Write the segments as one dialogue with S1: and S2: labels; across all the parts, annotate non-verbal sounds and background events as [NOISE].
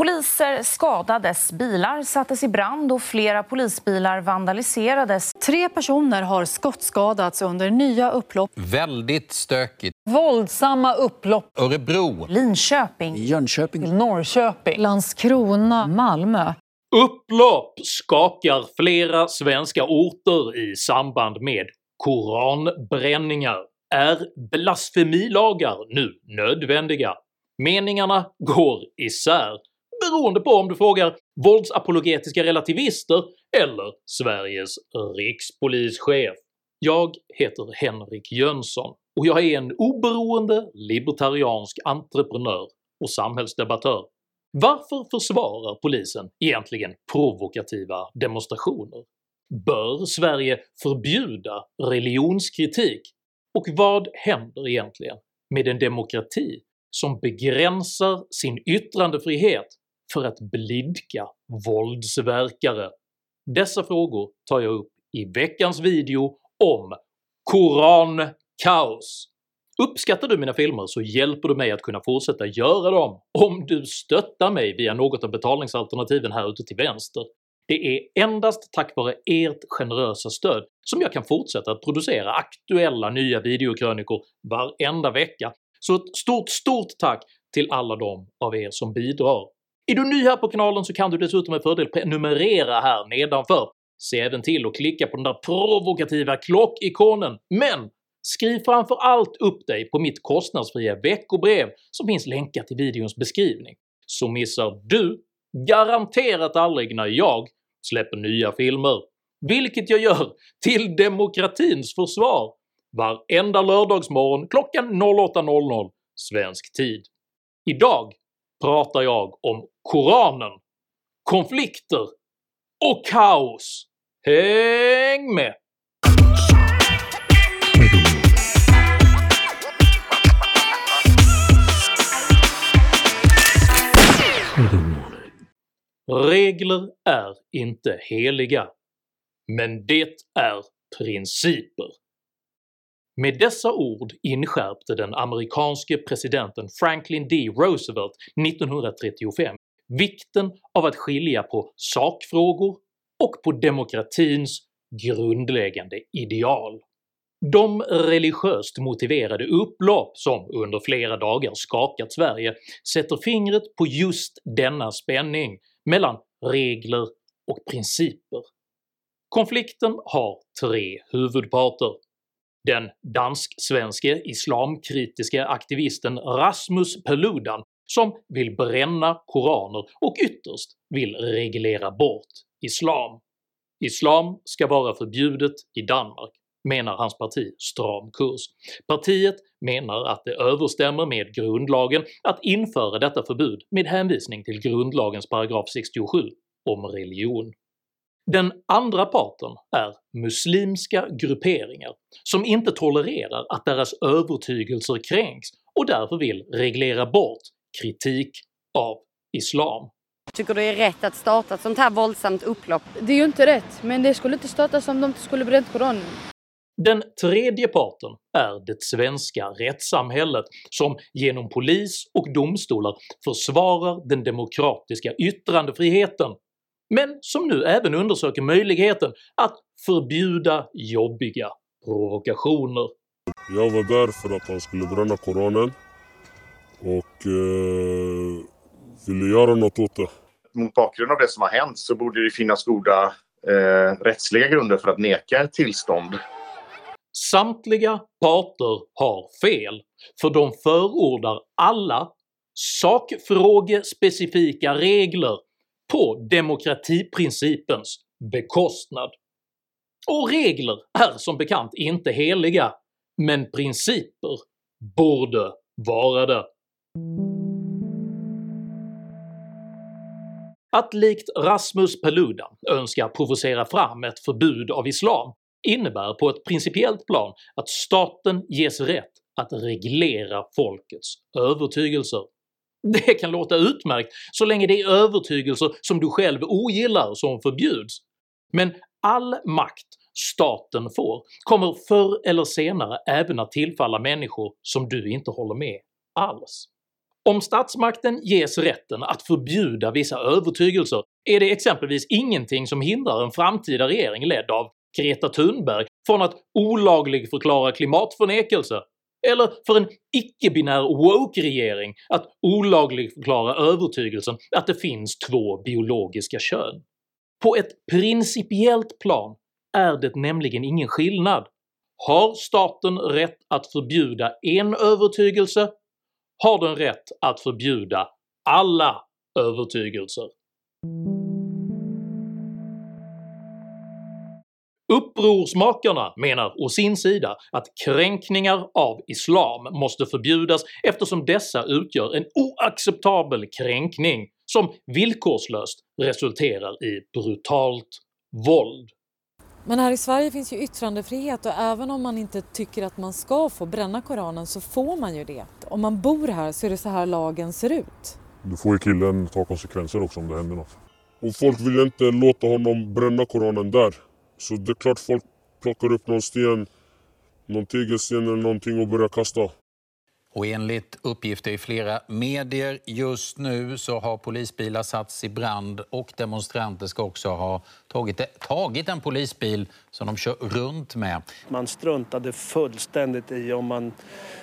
S1: Poliser skadades, bilar sattes i brand och flera polisbilar vandaliserades.
S2: Tre personer har skottskadats under nya upplopp.
S3: Väldigt stökigt.
S2: Våldsamma upplopp.
S3: Örebro.
S1: Linköping.
S4: Jönköping.
S2: Norrköping. Landskrona. Malmö.
S5: Upplopp skakar flera svenska orter i samband med koranbränningar. Är blasfemilagar nu nödvändiga? Meningarna går isär beroende på om du frågar våldsapologetiska relativister eller Sveriges rikspolischef. Jag heter Henrik Jönsson och jag är en oberoende libertariansk entreprenör och samhällsdebattör. Varför försvarar polisen egentligen provokativa demonstrationer? Bör Sverige förbjuda religionskritik? Och vad händer egentligen med en demokrati som begränsar sin yttrandefrihet för att blidka våldsverkare? Dessa frågor tar jag upp i veckans video om korankaos. Uppskattar du mina filmer så hjälper du mig att kunna fortsätta göra dem om du stöttar mig via något av betalningsalternativen här ute till vänster. Det är endast tack vare ert generösa stöd som jag kan fortsätta att producera aktuella nya videokrönikor varenda vecka, så ett stort STORT tack till alla de av er som bidrar. Är du ny här på kanalen så kan du dessutom med fördel prenumerera här nedanför. Se även till att klicka på den där provokativa klockikonen, men skriv framför allt upp dig på mitt kostnadsfria veckobrev som finns länkat i videons beskrivning, så missar du garanterat aldrig när jag släpper nya filmer, vilket jag gör till demokratins försvar varenda lördagsmorgon klockan 08.00 svensk tid. Idag pratar jag om Koranen, konflikter och kaos. Häng med! Regler är inte heliga, men det är principer. Med dessa ord inskärpte den amerikanske presidenten Franklin D. Roosevelt 1935 vikten av att skilja på sakfrågor och på demokratins grundläggande ideal. De religiöst motiverade upplopp som under flera dagar skakat Sverige sätter fingret på just denna spänning mellan regler och principer. Konflikten har tre huvudparter. Den dansk-svenske islamkritiske aktivisten Rasmus Paludan som vill bränna koraner och ytterst vill reglera bort islam. Islam ska vara förbjudet i Danmark, menar hans parti Stram kurs. Partiet menar att det överstämmer med grundlagen att införa detta förbud med hänvisning till grundlagens paragraf 67 om religion. Den andra parten är muslimska grupperingar som inte tolererar att deras övertygelser kränks och därför vill reglera bort kritik av islam.
S6: Tycker du det är rätt att starta ett sånt här våldsamt upplopp?
S7: Det är ju inte rätt, men det skulle inte startas om de inte skulle bränt Koranen.
S5: Den tredje parten är det svenska rättssamhället som genom polis och domstolar försvarar den demokratiska yttrandefriheten, men som nu även undersöker möjligheten att förbjuda jobbiga provokationer.
S8: Jag var där för att han skulle bränna koranen och eh, ville göra något åt det.
S9: Mot bakgrund av det som har hänt så borde det finnas goda eh, rättsliga grunder för att neka ett tillstånd.
S5: Samtliga parter har fel, för de förordar alla sakfrågespecifika regler på demokratiprincipens bekostnad. Och regler är som bekant inte heliga, men principer borde vara det. Att likt Rasmus Paludan önska provocera fram ett förbud av islam innebär på ett principiellt plan att staten ges rätt att reglera folkets övertygelser. [LAUGHS] Det kan låta utmärkt så länge det är övertygelser som du själv ogillar som förbjuds, men all makt staten får kommer förr eller senare även att tillfalla människor som du inte håller med alls. Om statsmakten ges rätten att förbjuda vissa övertygelser är det exempelvis ingenting som hindrar en framtida regering ledd av Greta Thunberg från att olagligförklara klimatförnekelse, eller för en icke-binär woke-regering att olagligförklara övertygelsen att det finns två biologiska kön. På ett principiellt plan är det nämligen ingen skillnad. Har staten rätt att förbjuda en övertygelse har den rätt att förbjuda alla övertygelser. Upprorsmakarna menar å sin sida att kränkningar av islam måste förbjudas eftersom dessa utgör en oacceptabel kränkning som villkorslöst resulterar i brutalt våld.
S3: Men här i Sverige finns ju yttrandefrihet och även om man inte tycker att man ska få bränna Koranen så får man ju det. Om man bor här så är det så här lagen ser ut.
S8: Då får ju killen ta konsekvenser också om det händer något. Och folk vill inte låta honom bränna Koranen där. Så det är klart folk plockar upp någon sten, någon tegelsten eller någonting och börjar kasta.
S4: Och enligt uppgifter i flera medier just nu så har polisbilar satts i brand och demonstranter ska också ha tagit, tagit en polisbil som de kör runt med.
S10: Man struntade fullständigt i om man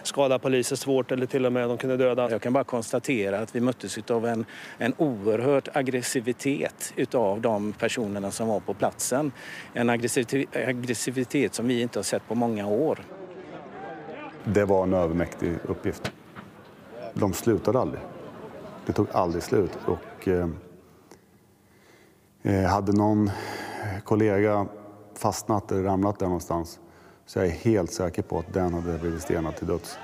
S10: skadade poliser svårt eller till och med de kunde döda.
S11: Jag kan bara konstatera att vi möttes av en, en oerhörd aggressivitet utav de personerna som var på platsen. En aggressivitet som vi inte har sett på många år.
S12: Det var en övermäktig uppgift. De slutade aldrig. Det tog aldrig slut. Och, eh, eh hade någon kollega fastnat eller ramlat där någonstans så jag är helt säker på att den hade blivit stenad till döds.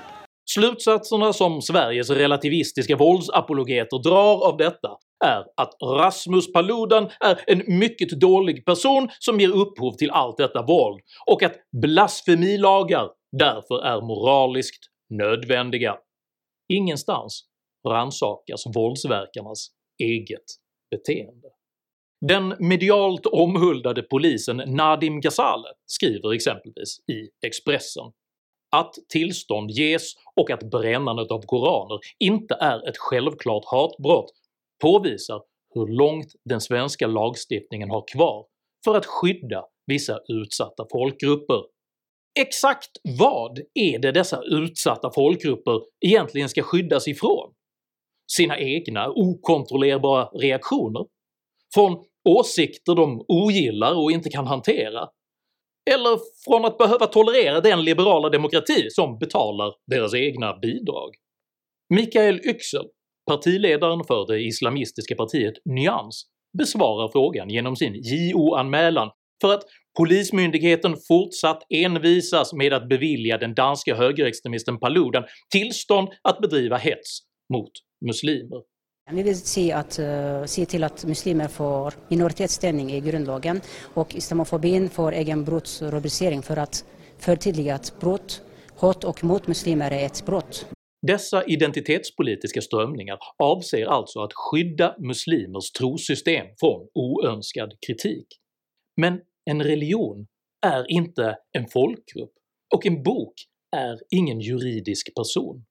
S5: Slutsatserna som Sveriges relativistiska våldsapologeter drar av detta är att Rasmus Paludan är en mycket dålig person som ger upphov till allt detta våld och att blasfemilagar därför är moraliskt nödvändiga. Ingenstans rannsakas våldsverkarnas eget beteende. Den medialt omhuldade polisen Nadim Ghazale skriver exempelvis i Expressen att tillstånd ges och att brännandet av koraner inte är ett självklart hatbrott påvisar hur långt den svenska lagstiftningen har kvar för att skydda vissa utsatta folkgrupper. Exakt vad är det dessa utsatta folkgrupper egentligen ska skyddas ifrån? Sina egna okontrollerbara reaktioner? Från åsikter de ogillar och inte kan hantera? Eller från att behöva tolerera den liberala demokrati som betalar deras egna bidrag? Mikael Yüksel, partiledaren för det islamistiska partiet Nyans, besvarar frågan genom sin JO-anmälan för att Polismyndigheten fortsatt envisas med att bevilja den danska högerextremisten Paludan tillstånd att bedriva hets mot muslimer.
S13: Vi vill se, att, uh, se till att muslimer får minoritetsställning i grundlagen och islamofobin får egen brottsrubricering för att förtydliga att brott, hat och mot muslimer är ett brott.
S5: Dessa identitetspolitiska strömningar avser alltså att skydda muslimers trosystem från oönskad kritik. Men en religion är inte en folkgrupp och en bok är ingen juridisk person.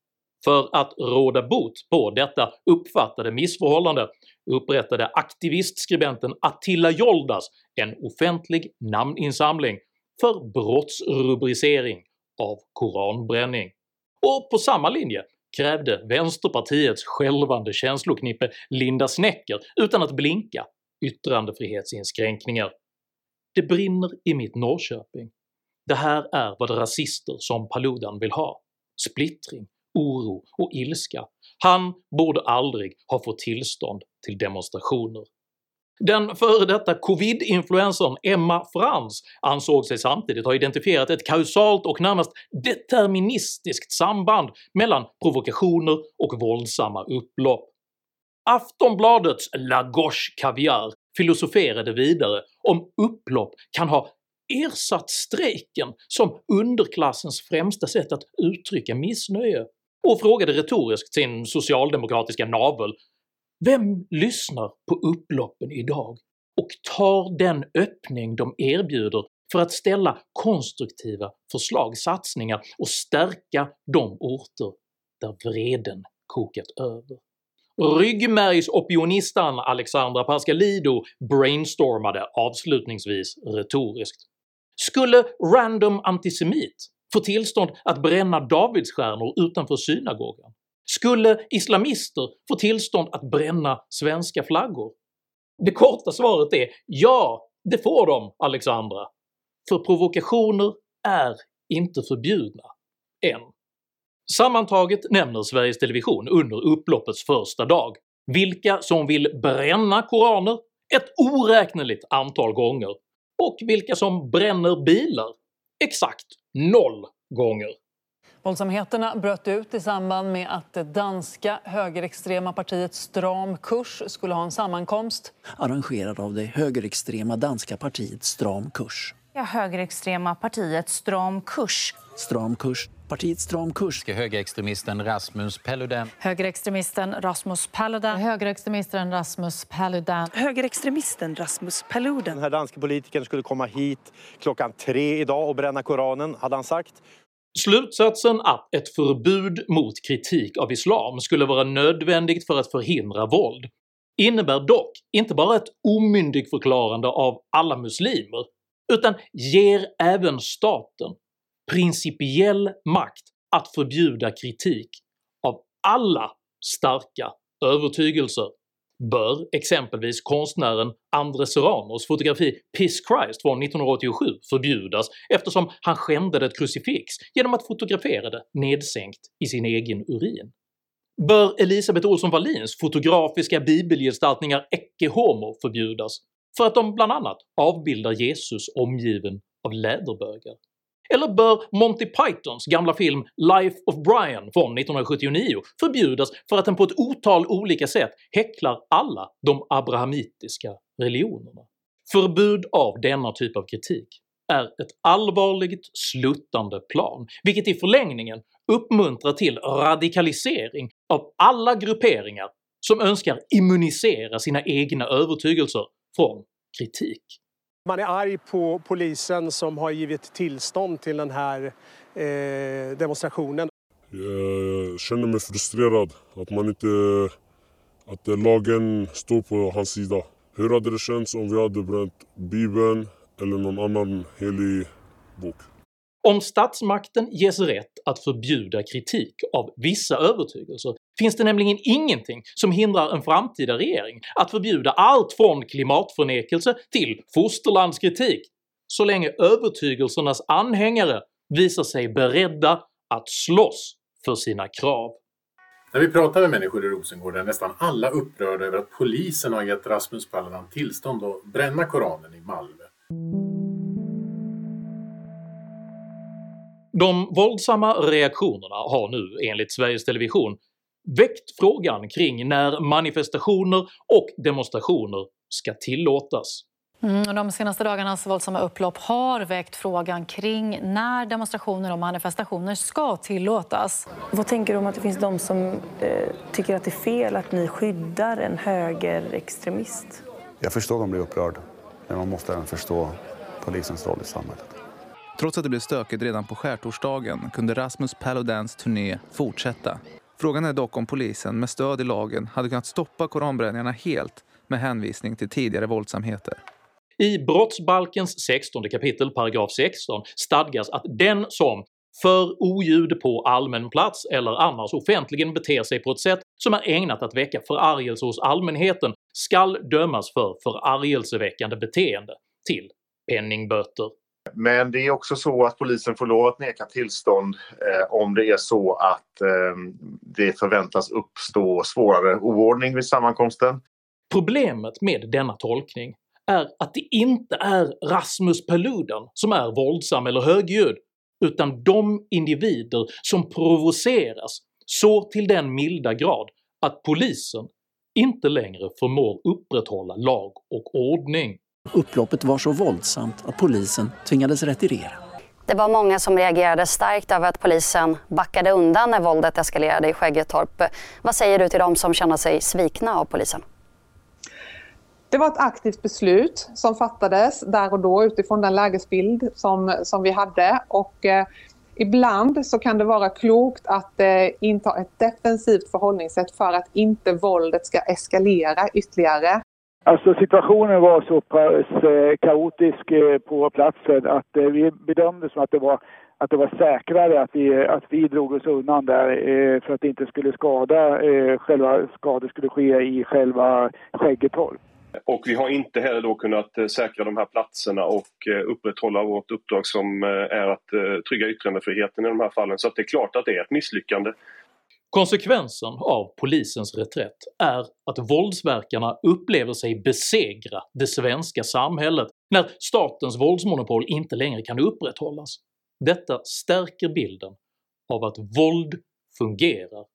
S5: För att råda bot på detta uppfattade missförhållande upprättade aktivistskribenten Attila Joldas en offentlig namninsamling för brottsrubricering av koranbränning. Och på samma linje krävde vänsterpartiets skälvande känsloknippe Linda Snecker utan att blinka yttrandefrihetsinskränkningar “Det brinner i mitt Norrköping. Det här är vad rasister som Paludan vill ha. Splittring, oro och ilska. Han borde aldrig ha fått tillstånd till demonstrationer. Den före detta covid-influencern Emma Frans ansåg sig samtidigt ha identifierat ett kausalt och närmast deterministiskt samband mellan provokationer och våldsamma upplopp. Aftonbladets La Kaviar filosoferade vidare om upplopp kan ha ersatt strejken som underklassens främsta sätt att uttrycka missnöje och frågade retoriskt sin socialdemokratiska navel “Vem lyssnar på upploppen idag och tar den öppning de erbjuder för att ställa konstruktiva förslag, satsningar och stärka de orter där vreden kokat över. Ryggmärgsopionistan Alexandra Pascalidou brainstormade avslutningsvis retoriskt. Skulle random antisemit få tillstånd att bränna davidsstjärnor utanför synagogan? Skulle islamister få tillstånd att bränna svenska flaggor? Det korta svaret är ja, det får de Alexandra. För provokationer är inte förbjudna. Än. Sammantaget nämner Sveriges Television under upploppets första dag vilka som vill bränna koraner ett oräkneligt antal gånger och vilka som bränner bilar exakt noll gånger.
S2: Våldsamheterna bröt ut i samband med att det danska högerextrema partiet Stram kurs skulle ha en sammankomst.
S14: Arrangerad av det högerextrema danska partiet Stram kurs.
S1: Ja, högerextrema partiet Stram kurs.
S14: Stram kurs. Partiet Stram kurs.
S4: Högerextremisten Rasmus Paludan.
S2: Högerextremisten Rasmus Paludan. Högerextremisten Rasmus Paludan.
S15: Högerextremisten Rasmus Paludan.
S16: Den här danske politikern skulle komma hit klockan tre idag och bränna Koranen, hade han sagt.
S5: Slutsatsen att ett förbud mot kritik av islam skulle vara nödvändigt för att förhindra våld innebär dock inte bara ett omyndigförklarande av alla muslimer, utan ger även staten principiell makt att förbjuda kritik av alla starka övertygelser. Bör exempelvis konstnären Andres Serranos fotografi “Piss Christ” från 1987 förbjudas eftersom han skändade ett krucifix genom att fotografera det nedsänkt i sin egen urin? Bör Elisabeth Olsson Wallins fotografiska bibelgestaltningar Ecce Homo förbjudas för att de bland annat avbildar Jesus omgiven av läderbögar? Eller bör Monty Pythons gamla film “Life of Brian” från 1979 förbjudas för att den på ett otal olika sätt häcklar alla de abrahamitiska religionerna? Förbud av denna typ av kritik är ett allvarligt sluttande plan, vilket i förlängningen uppmuntrar till radikalisering av alla grupperingar som önskar immunisera sina egna övertygelser från kritik.
S10: Man är arg på polisen som har givit tillstånd till den här eh, demonstrationen.
S8: Jag känner mig frustrerad att man inte... Att lagen står på hans sida. Hur hade det känts om vi hade bränt Bibeln eller någon annan helig bok?
S5: Om statsmakten ges rätt att förbjuda kritik av vissa övertygelser finns det nämligen ingenting som hindrar en framtida regering att förbjuda allt från klimatförnekelse till fosterlandskritik, så länge övertygelsernas anhängare visar sig beredda att slåss för sina krav.
S17: När vi pratar med människor i Rosengård är nästan alla upprörda över att polisen har gett Rasmus Paludan tillstånd att bränna Koranen i Malmö.
S5: De våldsamma reaktionerna har nu enligt Sveriges Television väckt frågan kring när manifestationer och demonstrationer ska tillåtas.
S2: Mm, de senaste dagarnas våldsamma upplopp har väckt frågan kring när demonstrationer och manifestationer ska tillåtas.
S15: Vad tänker du om att det finns de som eh, tycker att det är fel att ni skyddar en högerextremist?
S12: Jag förstår att de blir upprörda, men man måste även förstå polisens roll i samhället.
S18: Trots att det blev stökigt redan på skärtorsdagen kunde Rasmus Paludans turné fortsätta. Frågan är dock om polisen med stöd i lagen hade kunnat stoppa koranbränningarna helt med hänvisning till tidigare våldsamheter.
S5: I brottsbalkens 16 kapitel paragraf 16 stadgas att den som för oljud på allmän plats eller annars offentligen beter sig på ett sätt som är ägnat att väcka förargelse hos allmänheten skall dömas för förargelseväckande beteende till penningböter.
S9: Men det är också så att polisen får lov att neka tillstånd eh, om det är så att eh, det förväntas uppstå svårare oordning vid sammankomsten.
S5: Problemet med denna tolkning är att det inte är Rasmus Paludan som är våldsam eller högljudd, utan de individer som provoceras så till den milda grad att polisen inte längre förmår upprätthålla lag och ordning.
S14: Upploppet var så våldsamt att polisen tvingades retirera.
S19: Det var många som reagerade starkt över att polisen backade undan när våldet eskalerade i Skäggetorp. Vad säger du till dem som känner sig svikna av polisen?
S20: Det var ett aktivt beslut som fattades där och då utifrån den lägesbild som, som vi hade och eh, Ibland så kan det vara klokt att eh, inta ett defensivt förhållningssätt för att inte våldet ska eskalera ytterligare.
S21: Alltså situationen var så pass eh, kaotisk eh, på platsen att eh, vi bedömde som att det var att det var säkrare att vi, att vi drog oss undan där eh, för att det inte skulle skada, eh, själva skador skulle ske i själva Skäggetorp.
S22: Och vi har inte heller då kunnat eh, säkra de här platserna och eh, upprätthålla vårt uppdrag som eh, är att trygga yttrandefriheten i de här fallen. Så det är klart att det är ett misslyckande.
S5: Konsekvensen av polisens reträtt är att våldsverkarna upplever sig besegra det svenska samhället när statens våldsmonopol inte längre kan upprätthållas. Detta stärker bilden av att våld fungerar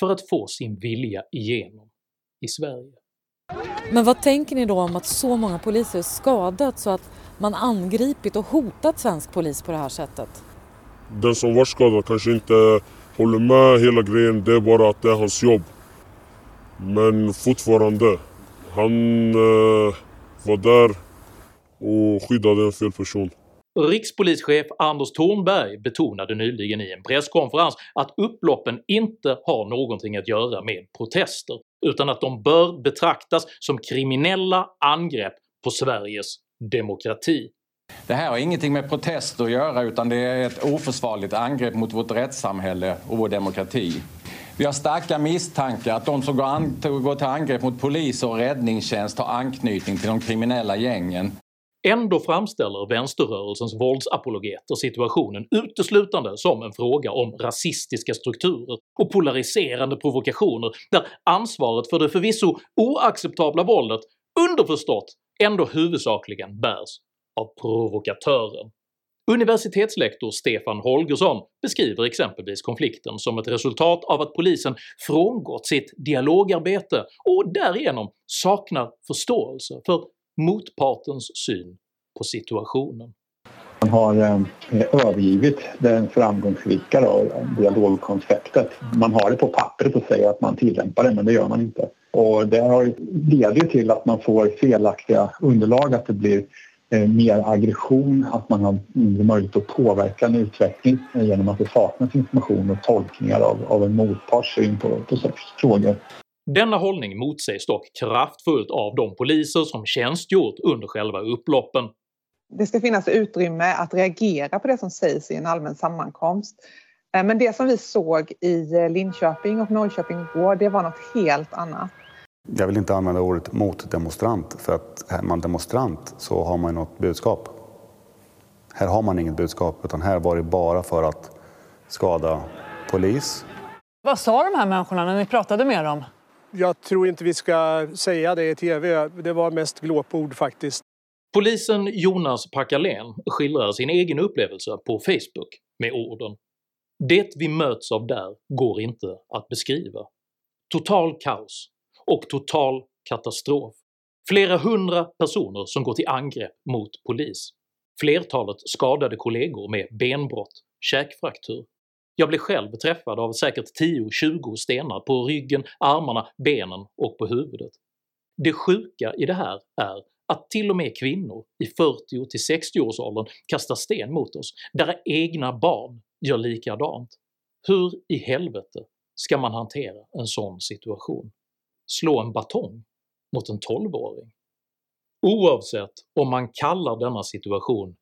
S5: för att få sin vilja igenom i Sverige.
S3: Men vad tänker ni då om att så många poliser skadats och att man angripit och hotat svensk polis på det här sättet?
S8: Den som var skadad kanske inte håller med hela grejen, det är bara att det är hans jobb. Men fortfarande, han eh, var där och skyddade en fel person.
S5: Rikspolischef Anders Thornberg betonade nyligen i en presskonferens att upploppen inte har någonting att göra med protester, utan att de bör betraktas som kriminella angrepp på Sveriges demokrati.
S23: Det här har ingenting med protester att göra utan det är ett oförsvarligt angrepp mot vårt rättssamhälle och vår demokrati. Vi har starka misstankar att de som går, till angrepp mot polis och räddningstjänst har anknytning till de kriminella gängen.
S5: Ändå framställer vänsterrörelsens våldsapologeter situationen uteslutande som en fråga om rasistiska strukturer och polariserande provokationer där ansvaret för det förvisso oacceptabla våldet underförstått ändå huvudsakligen bärs av provokatören. Universitetslektor Stefan Holgersson beskriver exempelvis konflikten som ett resultat av att polisen frångått sitt dialogarbete och därigenom saknar förståelse för motpartens syn på situationen.
S24: Man har eh, övergivit den framgångsrika då, dialogkonceptet. Man har det på pappret och säger att man tillämpar det, men det gör man inte. Och det har, leder till att man får felaktiga underlag, att det blir mer aggression, att man har mindre möjlighet att påverka en utveckling genom att det saknas information och tolkningar av, av en motparts syn på, på frågor.
S5: Denna hållning motsägs dock kraftfullt av de poliser som tjänstgjort under själva upploppen.
S20: Det ska finnas utrymme att reagera på det som sägs i en allmän sammankomst. Eh, men det som vi såg i eh, Linköping och Norrköping igår, det var något helt annat.
S12: Jag vill inte använda ordet motdemonstrant för att är man demonstrant så har man något budskap. Här har man inget budskap utan här var det bara för att skada polis.
S2: Vad sa de här människorna när ni pratade med dem?
S10: Jag tror inte vi ska säga det i tv. Det var mest glåpord faktiskt.
S5: Polisen Jonas Packalén skildrar sin egen upplevelse på Facebook med orden “Det vi möts av där går inte att beskriva. Total kaos och total katastrof. Flera hundra personer som går till angrepp mot polis. Flertalet skadade kollegor med benbrott, käkfraktur jag blev själv träffad av säkert 10-20 stenar på ryggen, armarna, benen och på huvudet. Det sjuka i det här är att till och med kvinnor i 40 60-årsåldern kastar sten mot oss, där egna barn gör likadant. Hur i helvete ska man hantera en sån situation? Slå en batong mot en 12-åring? Oavsett om man kallar denna situation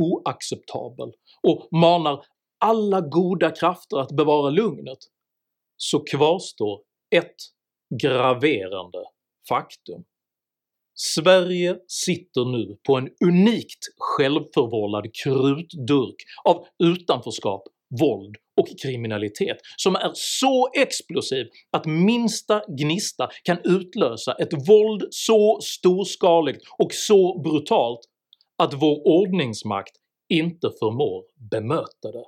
S5: oacceptabel och manar alla goda krafter att bevara lugnet, så kvarstår ett graverande faktum. Sverige sitter nu på en unikt självförvållad krutdurk av utanförskap, våld och kriminalitet som är så explosiv att minsta gnista kan utlösa ett våld så storskaligt och så brutalt att vår ordningsmakt inte förmår bemöta det.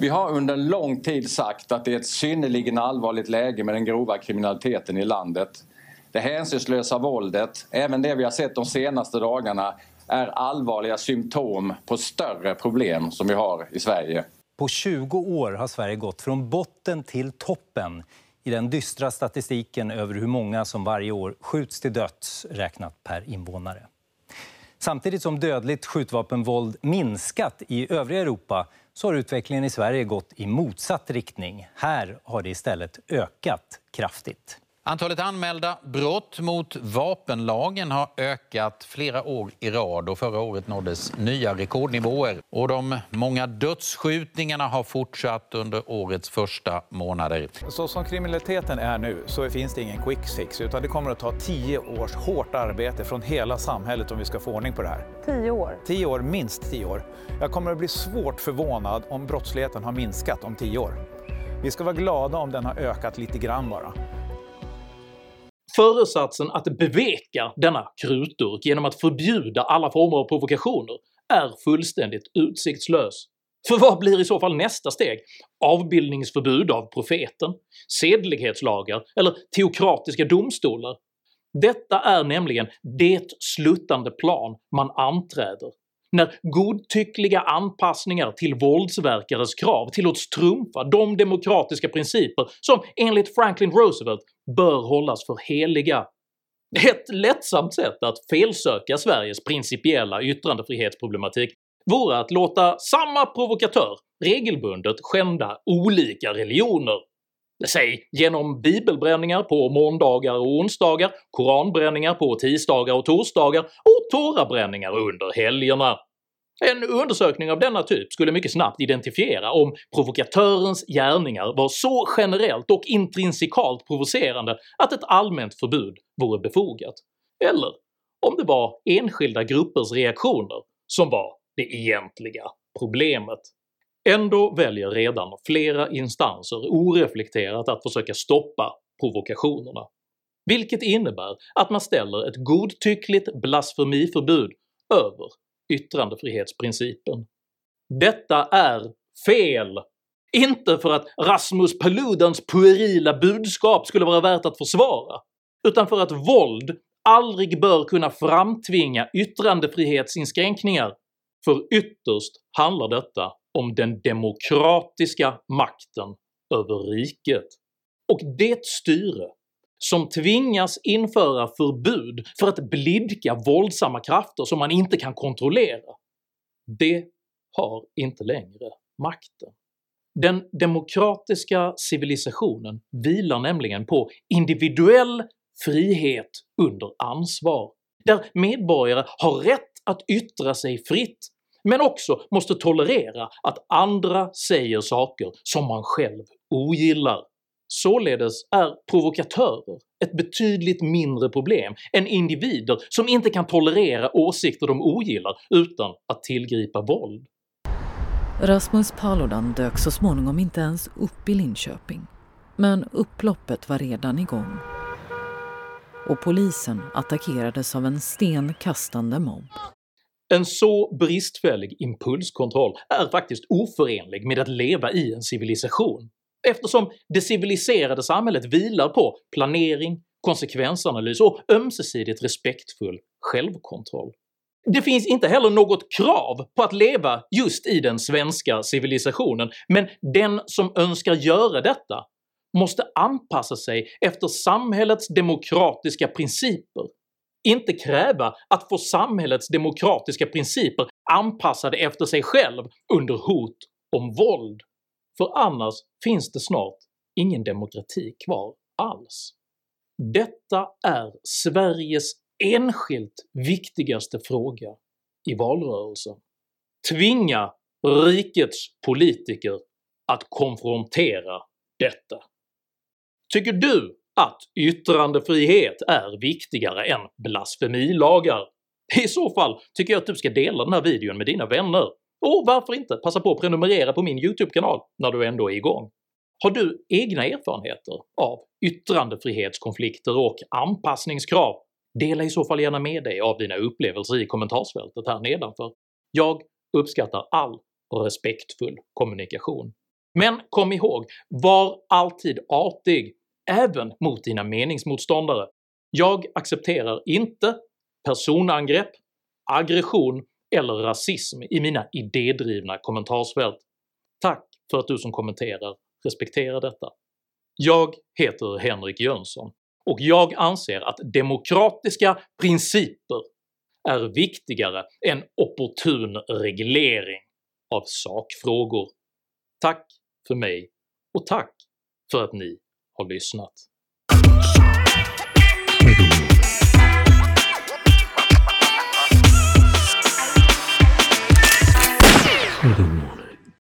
S23: Vi har under lång tid sagt att det är ett synnerligen allvarligt läge med den grova kriminaliteten i landet. Det hänsynslösa våldet, även det vi har sett de senaste dagarna, är allvarliga symptom på större problem som vi har i Sverige.
S25: På 20 år har Sverige gått från botten till toppen i den dystra statistiken över hur många som varje år skjuts till döds räknat per invånare. Samtidigt som dödligt skjutvapenvåld minskat i övriga Europa så har utvecklingen i Sverige gått i motsatt riktning. Här har det istället ökat kraftigt.
S4: Antalet anmälda brott mot vapenlagen har ökat flera år i rad och förra året nåddes nya rekordnivåer. Och de många dödsskjutningarna har fortsatt under årets första månader.
S26: Så som kriminaliteten är nu så finns det ingen quick fix utan det kommer att ta tio års hårt arbete från hela samhället om vi ska få ordning på det här.
S15: Tio år?
S26: Tio år, minst tio år. Jag kommer att bli svårt förvånad om brottsligheten har minskat om tio år. Vi ska vara glada om den har ökat lite grann bara.
S5: Föresatsen att beveka denna krutdurk genom att förbjuda alla former av provokationer är fullständigt utsiktslös. För vad blir i så fall nästa steg? Avbildningsförbud av profeten? Sedlighetslagar? Eller teokratiska domstolar? Detta är nämligen det sluttande plan man anträder när godtyckliga anpassningar till våldsverkares krav tillåts trumfa de demokratiska principer som enligt Franklin Roosevelt bör hållas för heliga. Ett lättsamt sätt att felsöka Sveriges principiella yttrandefrihetsproblematik vore att låta samma provokatör regelbundet skända olika religioner. Säg genom bibelbränningar på måndagar och onsdagar, koranbränningar på tisdagar och torsdagar och torabränningar under helgerna. En undersökning av denna typ skulle mycket snabbt identifiera om provokatörens gärningar var så generellt och intrinsikalt provocerande att ett allmänt förbud vore befogat, eller om det var enskilda gruppers reaktioner som var det egentliga problemet. Ändå väljer redan flera instanser oreflekterat att försöka stoppa provokationerna, vilket innebär att man ställer ett godtyckligt blasfemiförbud över yttrandefrihetsprincipen. Detta är fel! Inte för att Rasmus Paludans puerila budskap skulle vara värt att försvara, utan för att våld aldrig bör kunna framtvinga yttrandefrihetsinskränkningar, för ytterst handlar detta om den demokratiska makten över riket. Och det styre som tvingas införa förbud för att blidka våldsamma krafter som man inte kan kontrollera, det har inte längre makten. Den demokratiska civilisationen vilar nämligen på individuell frihet under ansvar, där medborgare har rätt att yttra sig fritt men också måste tolerera att andra säger saker som man själv ogillar. Således är provokatörer ett betydligt mindre problem än individer som inte kan tolerera åsikter de ogillar utan att tillgripa våld.
S3: Rasmus Paludan dök så småningom inte ens upp i Linköping. Men upploppet var redan igång. Och polisen attackerades av en stenkastande mobb.
S5: En så bristfällig impulskontroll är faktiskt oförenlig med att leva i en civilisation eftersom det civiliserade samhället vilar på planering, konsekvensanalys och ömsesidigt respektfull självkontroll. Det finns inte heller något krav på att leva just i den svenska civilisationen, men den som önskar göra detta måste anpassa sig efter samhällets demokratiska principer, inte kräva att få samhällets demokratiska principer anpassade efter sig själv under hot om våld för annars finns det snart ingen demokrati kvar alls. Detta är Sveriges enskilt viktigaste fråga i valrörelsen. Tvinga rikets politiker att konfrontera detta. Tycker du att yttrandefrihet är viktigare än blasfemilagar? I så fall tycker jag att du ska dela den här videon med dina vänner och varför inte passa på att prenumerera på min YouTube-kanal när du ändå är igång? Har du egna erfarenheter av yttrandefrihetskonflikter och anpassningskrav? Dela i så fall gärna med dig av dina upplevelser i kommentarsfältet här nedanför. Jag uppskattar all respektfull kommunikation. Men kom ihåg, var alltid artig, även mot dina meningsmotståndare. Jag accepterar inte personangrepp, aggression eller rasism i mina idédrivna kommentarsfält. Tack för att du som kommenterar respekterar detta. Jag heter Henrik Jönsson och jag anser att demokratiska principer är viktigare än opportun reglering av sakfrågor. Tack för mig och tack för att ni har lyssnat.
S27: Sitting